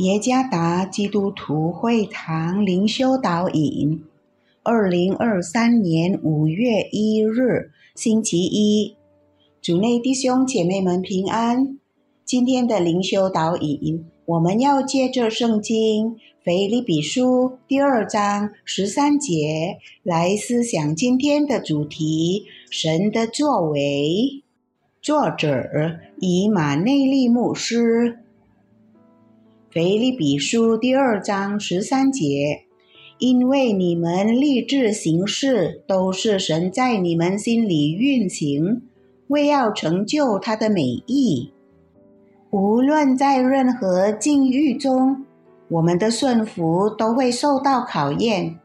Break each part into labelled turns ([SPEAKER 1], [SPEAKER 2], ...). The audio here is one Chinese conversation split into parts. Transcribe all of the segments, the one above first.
[SPEAKER 1] 耶加达基督徒会堂灵修导引，二零二三年五月一日，星期一，主内弟兄姐妹们平安。今天的灵修导引，我们要借着圣经腓立比书第二章十三节来思想今天的主题：神的作为。作者以马内利牧师。腓立比书第二章十三节，因为你们立志行事，都是神在你们心里运行，为要成就他的美意。无论在任何境遇中，我们的顺服都会受到考验。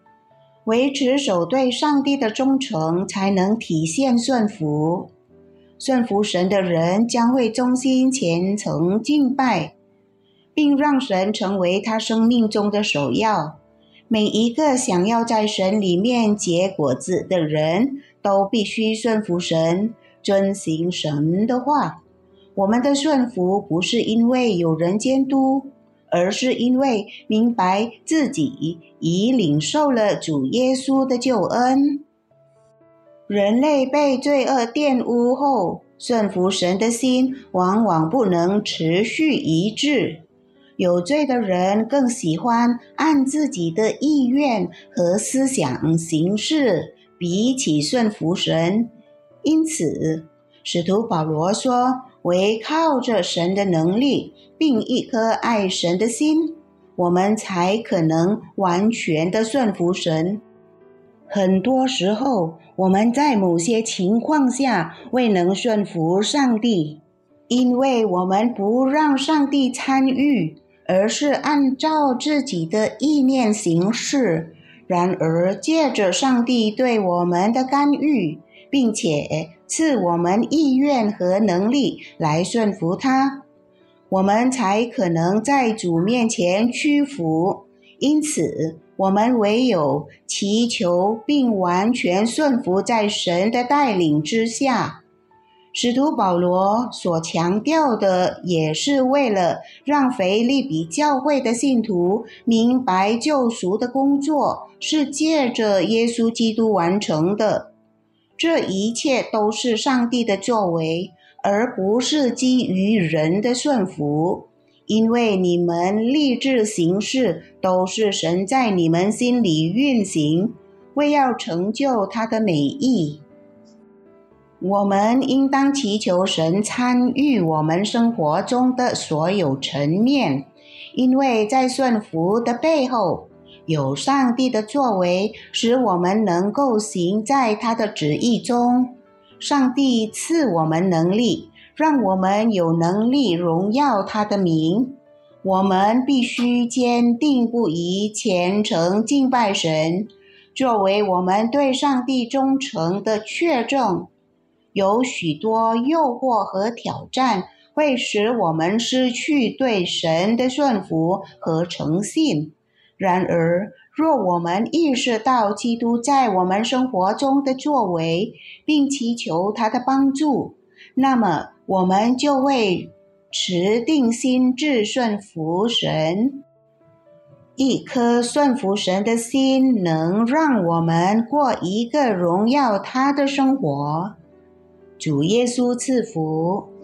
[SPEAKER 1] 维持守对上帝的忠诚，才能体现顺服。顺服神的人将会忠心虔诚敬拜。并让神成为他生命中的首要。每一个想要在神里面结果子的人，都必须顺服神，遵行神的话。我们的顺服不是因为有人监督，而是因为明白自己已领受了主耶稣的救恩。人类被罪恶玷污后，顺服神的心往往不能持续一致。有罪的人更喜欢按自己的意愿和思想行事，比起顺服神。因此，使徒保罗说：“唯靠着神的能力，并一颗爱神的心，我们才可能完全的顺服神。”很多时候，我们在某些情况下未能顺服上帝，因为我们不让上帝参与。而是按照自己的意念行事。然而，借着上帝对我们的干预，并且赐我们意愿和能力来顺服他，我们才可能在主面前屈服。因此，我们唯有祈求并完全顺服在神的带领之下。使徒保罗所强调的，也是为了让腓利比教会的信徒明白救赎的工作是借着耶稣基督完成的。这一切都是上帝的作为，而不是基于人的顺服。因为你们立志行事，都是神在你们心里运行，为要成就他的美意。我们应当祈求神参与我们生活中的所有层面，因为在顺服的背后，有上帝的作为，使我们能够行在他的旨意中。上帝赐我们能力，让我们有能力荣耀他的名。我们必须坚定不移、虔诚敬拜神，作为我们对上帝忠诚的确证。有许多诱惑和挑战会使我们失去对神的顺服和诚信。然而，若我们意识到基督在我们生活中的作为，并祈求他的帮助，那么我们就会持定心志顺服神。一颗顺服神的心，能让我们过一个荣耀他的生活。主耶稣赐福。